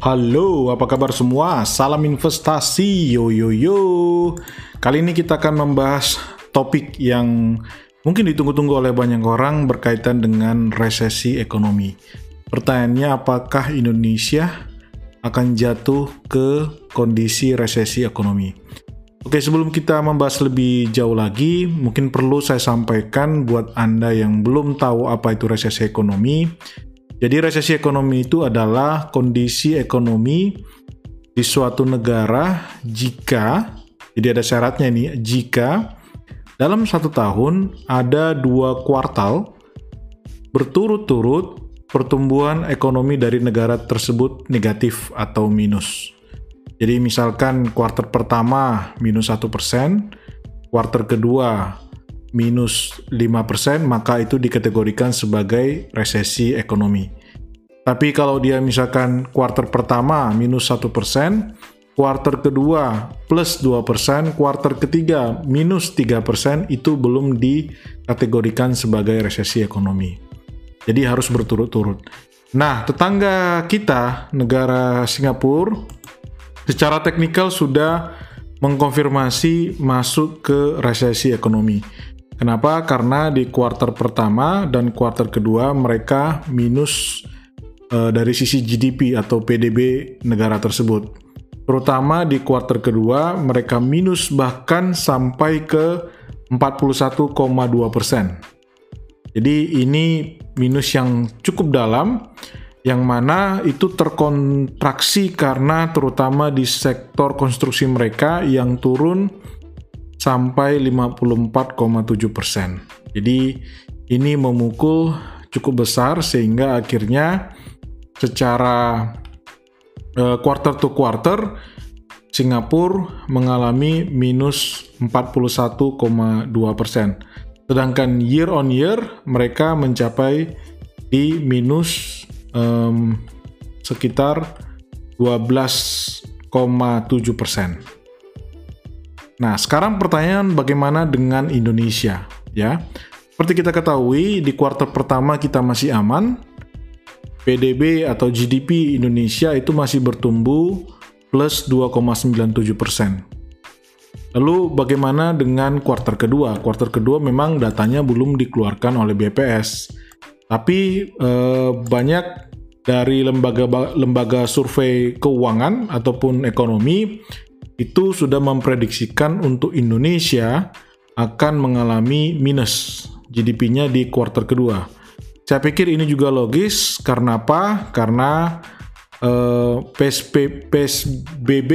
Halo, apa kabar semua? Salam investasi, yo yo yo. Kali ini kita akan membahas topik yang mungkin ditunggu-tunggu oleh banyak orang berkaitan dengan resesi ekonomi. Pertanyaannya, apakah Indonesia akan jatuh ke kondisi resesi ekonomi? Oke, sebelum kita membahas lebih jauh lagi, mungkin perlu saya sampaikan buat Anda yang belum tahu apa itu resesi ekonomi. Jadi resesi ekonomi itu adalah kondisi ekonomi di suatu negara jika, jadi ada syaratnya nih, jika dalam satu tahun ada dua kuartal berturut-turut pertumbuhan ekonomi dari negara tersebut negatif atau minus. Jadi misalkan kuarter pertama minus satu persen, kuarter kedua minus 5%, maka itu dikategorikan sebagai resesi ekonomi. Tapi kalau dia misalkan kuarter pertama minus 1%, kuarter kedua plus 2%, kuarter ketiga minus 3%, itu belum dikategorikan sebagai resesi ekonomi. Jadi harus berturut-turut. Nah, tetangga kita, negara Singapura, secara teknikal sudah mengkonfirmasi masuk ke resesi ekonomi. Kenapa? Karena di kuartal pertama dan kuartal kedua mereka minus uh, dari sisi GDP atau PDB negara tersebut. Terutama di kuartal kedua mereka minus bahkan sampai ke 41,2 persen. Jadi ini minus yang cukup dalam yang mana itu terkontraksi karena terutama di sektor konstruksi mereka yang turun sampai 54,7 persen. Jadi ini memukul cukup besar sehingga akhirnya secara uh, quarter to quarter Singapura mengalami minus 41,2 persen. Sedangkan year on year mereka mencapai di minus um, sekitar 12,7 persen. Nah, sekarang pertanyaan bagaimana dengan Indonesia, ya? Seperti kita ketahui, di kuartal pertama kita masih aman. PDB atau GDP Indonesia itu masih bertumbuh plus 2,97 persen. Lalu bagaimana dengan kuartal kedua? Kuartal kedua memang datanya belum dikeluarkan oleh BPS. Tapi eh, banyak dari lembaga lembaga survei keuangan ataupun ekonomi itu sudah memprediksikan untuk Indonesia akan mengalami minus GDP-nya di kuartal kedua. Saya pikir ini juga logis karena apa? Karena eh, PSBB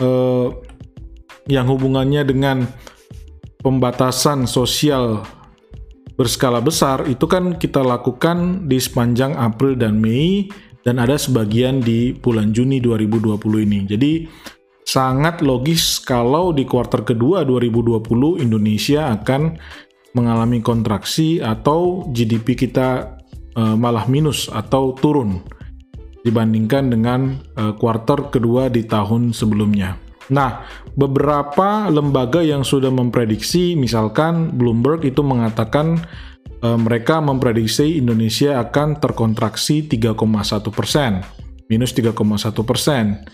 eh, yang hubungannya dengan pembatasan sosial berskala besar itu kan kita lakukan di sepanjang April dan Mei dan ada sebagian di bulan Juni 2020 ini. Jadi sangat logis kalau di kuartal kedua 2020 Indonesia akan mengalami kontraksi atau GDP kita uh, malah minus atau turun dibandingkan dengan uh, kuartal kedua di tahun sebelumnya. Nah, beberapa lembaga yang sudah memprediksi, misalkan Bloomberg itu mengatakan e, mereka memprediksi Indonesia akan terkontraksi 3,1 persen, minus 3,1 persen.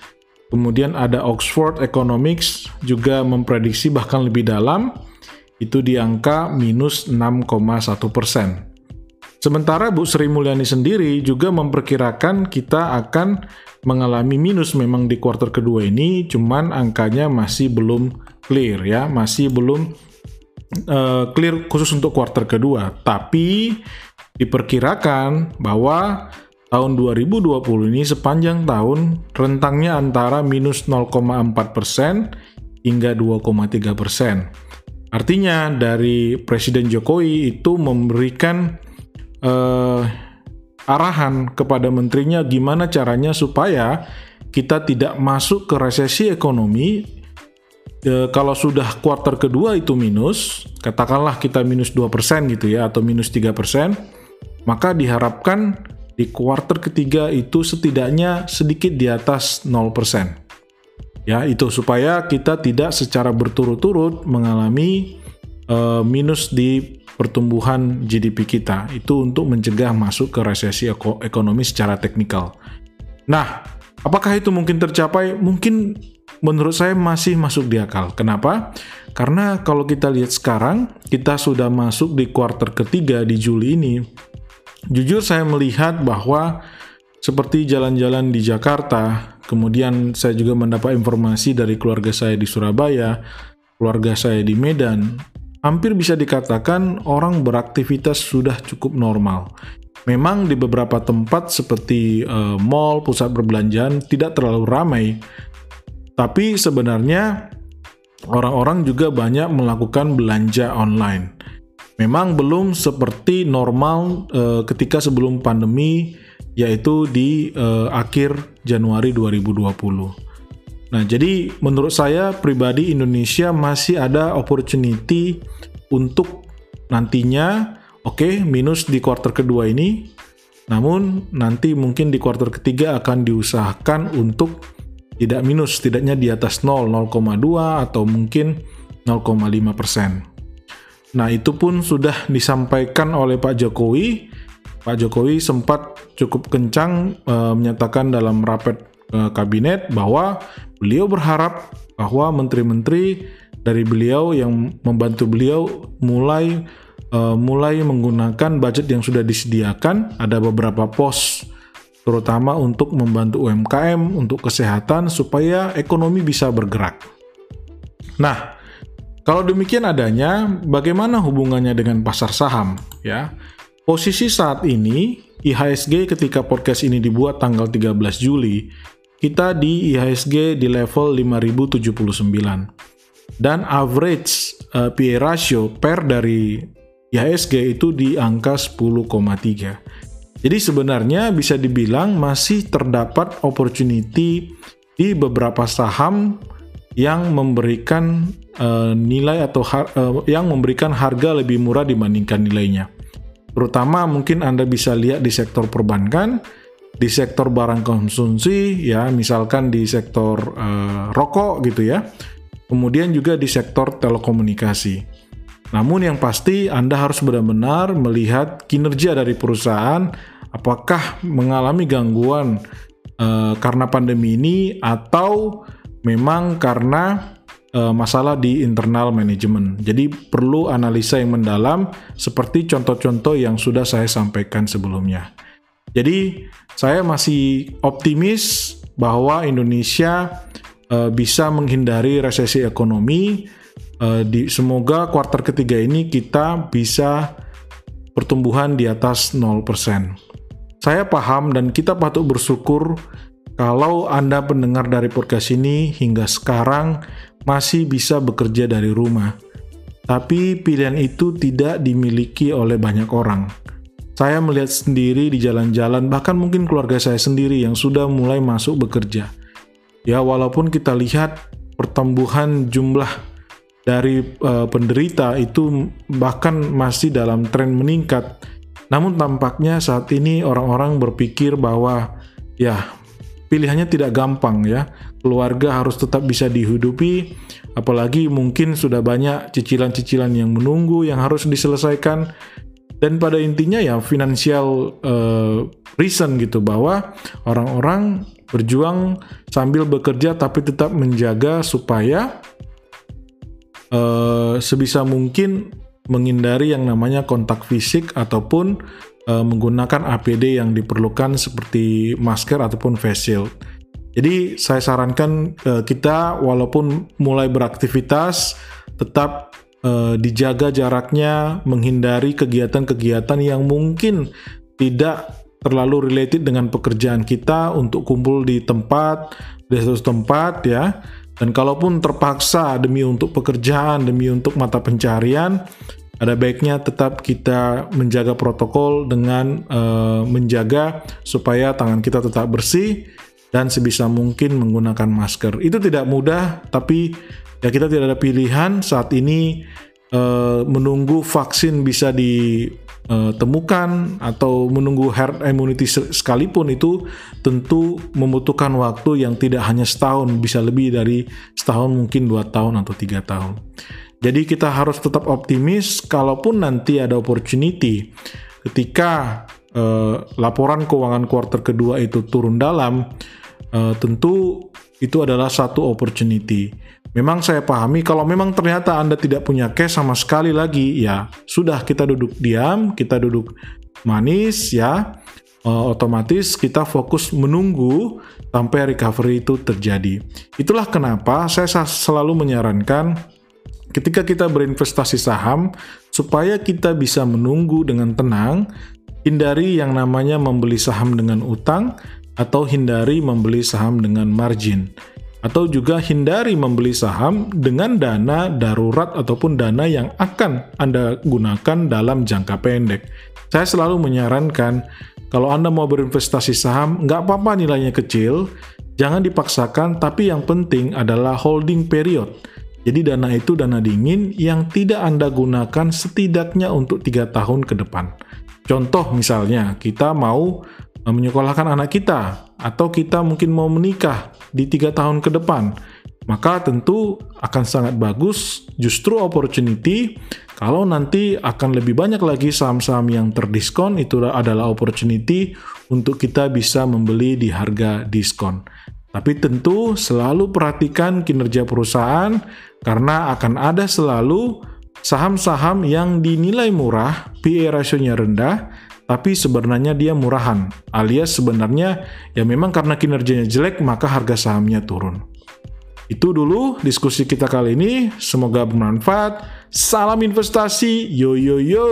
Kemudian ada Oxford Economics juga memprediksi bahkan lebih dalam, itu di angka minus 6,1 persen. Sementara Bu Sri Mulyani sendiri juga memperkirakan kita akan mengalami minus memang di kuartal kedua ini, cuman angkanya masih belum clear ya, masih belum uh, clear khusus untuk kuartal kedua. Tapi diperkirakan bahwa tahun 2020 ini sepanjang tahun rentangnya antara minus 0,4 persen hingga 2,3 persen. Artinya dari Presiden Jokowi itu memberikan uh, arahan kepada menterinya gimana caranya supaya kita tidak masuk ke resesi ekonomi e, kalau sudah kuartal kedua itu minus, katakanlah kita minus 2% gitu ya atau minus 3%, maka diharapkan di kuartal ketiga itu setidaknya sedikit di atas 0%. Ya, itu supaya kita tidak secara berturut-turut mengalami uh, minus di pertumbuhan GDP kita itu untuk mencegah masuk ke resesi ekonomi secara teknikal. Nah, Apakah itu mungkin tercapai? Mungkin menurut saya masih masuk di akal. Kenapa? Karena kalau kita lihat sekarang, kita sudah masuk di kuarter ketiga di Juli ini. Jujur saya melihat bahwa seperti jalan-jalan di Jakarta, kemudian saya juga mendapat informasi dari keluarga saya di Surabaya, keluarga saya di Medan, hampir bisa dikatakan orang beraktivitas sudah cukup normal. Memang di beberapa tempat seperti uh, mall, pusat perbelanjaan tidak terlalu ramai, tapi sebenarnya orang-orang juga banyak melakukan belanja online. Memang belum seperti normal uh, ketika sebelum pandemi, yaitu di uh, akhir Januari 2020. Nah, jadi menurut saya pribadi Indonesia masih ada opportunity untuk nantinya Oke, okay, minus di kuartal kedua ini. Namun nanti mungkin di kuartal ketiga akan diusahakan untuk tidak minus, tidaknya di atas 0, 0,2 atau mungkin 0,5 persen. Nah itu pun sudah disampaikan oleh Pak Jokowi. Pak Jokowi sempat cukup kencang e, menyatakan dalam rapat e, kabinet bahwa beliau berharap bahwa menteri-menteri dari beliau yang membantu beliau mulai uh, mulai menggunakan budget yang sudah disediakan. Ada beberapa pos terutama untuk membantu UMKM, untuk kesehatan supaya ekonomi bisa bergerak. Nah, kalau demikian adanya, bagaimana hubungannya dengan pasar saham? Ya, posisi saat ini IHSG ketika podcast ini dibuat tanggal 13 Juli, kita di IHSG di level 5079 dan average uh, PE ratio per dari IHSG itu di angka 10,3. Jadi sebenarnya bisa dibilang masih terdapat opportunity di beberapa saham yang memberikan uh, nilai atau uh, yang memberikan harga lebih murah dibandingkan nilainya. Terutama mungkin Anda bisa lihat di sektor perbankan, di sektor barang konsumsi ya, misalkan di sektor uh, rokok gitu ya. Kemudian juga di sektor telekomunikasi. Namun yang pasti Anda harus benar-benar melihat kinerja dari perusahaan apakah mengalami gangguan uh, karena pandemi ini atau memang karena uh, masalah di internal manajemen. Jadi perlu analisa yang mendalam seperti contoh-contoh yang sudah saya sampaikan sebelumnya. Jadi saya masih optimis bahwa Indonesia uh, bisa menghindari resesi ekonomi uh, di semoga kuartal ketiga ini kita bisa pertumbuhan di atas 0%. Saya paham dan kita patut bersyukur kalau Anda pendengar dari podcast ini hingga sekarang masih bisa bekerja dari rumah. Tapi pilihan itu tidak dimiliki oleh banyak orang. Saya melihat sendiri di jalan-jalan, bahkan mungkin keluarga saya sendiri yang sudah mulai masuk bekerja. Ya, walaupun kita lihat pertumbuhan jumlah dari uh, penderita itu bahkan masih dalam tren meningkat. Namun tampaknya saat ini orang-orang berpikir bahwa ya pilihannya tidak gampang ya. Keluarga harus tetap bisa dihidupi apalagi mungkin sudah banyak cicilan-cicilan yang menunggu yang harus diselesaikan dan pada intinya ya financial uh, reason gitu bahwa orang-orang berjuang sambil bekerja tapi tetap menjaga supaya uh, sebisa mungkin menghindari yang namanya kontak fisik ataupun uh, menggunakan APD yang diperlukan seperti masker ataupun face shield. Jadi saya sarankan uh, kita walaupun mulai beraktivitas tetap uh, dijaga jaraknya, menghindari kegiatan-kegiatan yang mungkin tidak terlalu related dengan pekerjaan kita untuk kumpul di tempat, di satu tempat ya dan kalaupun terpaksa demi untuk pekerjaan, demi untuk mata pencarian, ada baiknya tetap kita menjaga protokol dengan uh, menjaga supaya tangan kita tetap bersih dan sebisa mungkin menggunakan masker. Itu tidak mudah, tapi ya kita tidak ada pilihan saat ini uh, menunggu vaksin bisa di uh, temukan atau menunggu herd immunity sekalipun itu tentu membutuhkan waktu yang tidak hanya setahun bisa lebih dari setahun mungkin dua tahun atau tiga tahun jadi kita harus tetap optimis kalaupun nanti ada opportunity ketika uh, laporan keuangan kuartal kedua itu turun dalam uh, tentu itu adalah satu opportunity. Memang saya pahami kalau memang ternyata Anda tidak punya cash sama sekali lagi, ya sudah kita duduk diam, kita duduk manis ya. Uh, otomatis kita fokus menunggu sampai recovery itu terjadi. Itulah kenapa saya selalu menyarankan ketika kita berinvestasi saham supaya kita bisa menunggu dengan tenang, hindari yang namanya membeli saham dengan utang atau hindari membeli saham dengan margin atau juga hindari membeli saham dengan dana darurat ataupun dana yang akan Anda gunakan dalam jangka pendek. Saya selalu menyarankan kalau Anda mau berinvestasi saham, nggak apa-apa nilainya kecil, jangan dipaksakan, tapi yang penting adalah holding period. Jadi dana itu dana dingin yang tidak Anda gunakan setidaknya untuk tiga tahun ke depan. Contoh misalnya, kita mau menyekolahkan anak kita, atau kita mungkin mau menikah di tiga tahun ke depan, maka tentu akan sangat bagus justru opportunity kalau nanti akan lebih banyak lagi saham-saham yang terdiskon itu adalah opportunity untuk kita bisa membeli di harga diskon. Tapi tentu selalu perhatikan kinerja perusahaan karena akan ada selalu saham-saham yang dinilai murah, PE ratio-nya rendah, tapi sebenarnya dia murahan, alias sebenarnya ya memang karena kinerjanya jelek maka harga sahamnya turun. Itu dulu diskusi kita kali ini, semoga bermanfaat. Salam investasi, yo yo yo.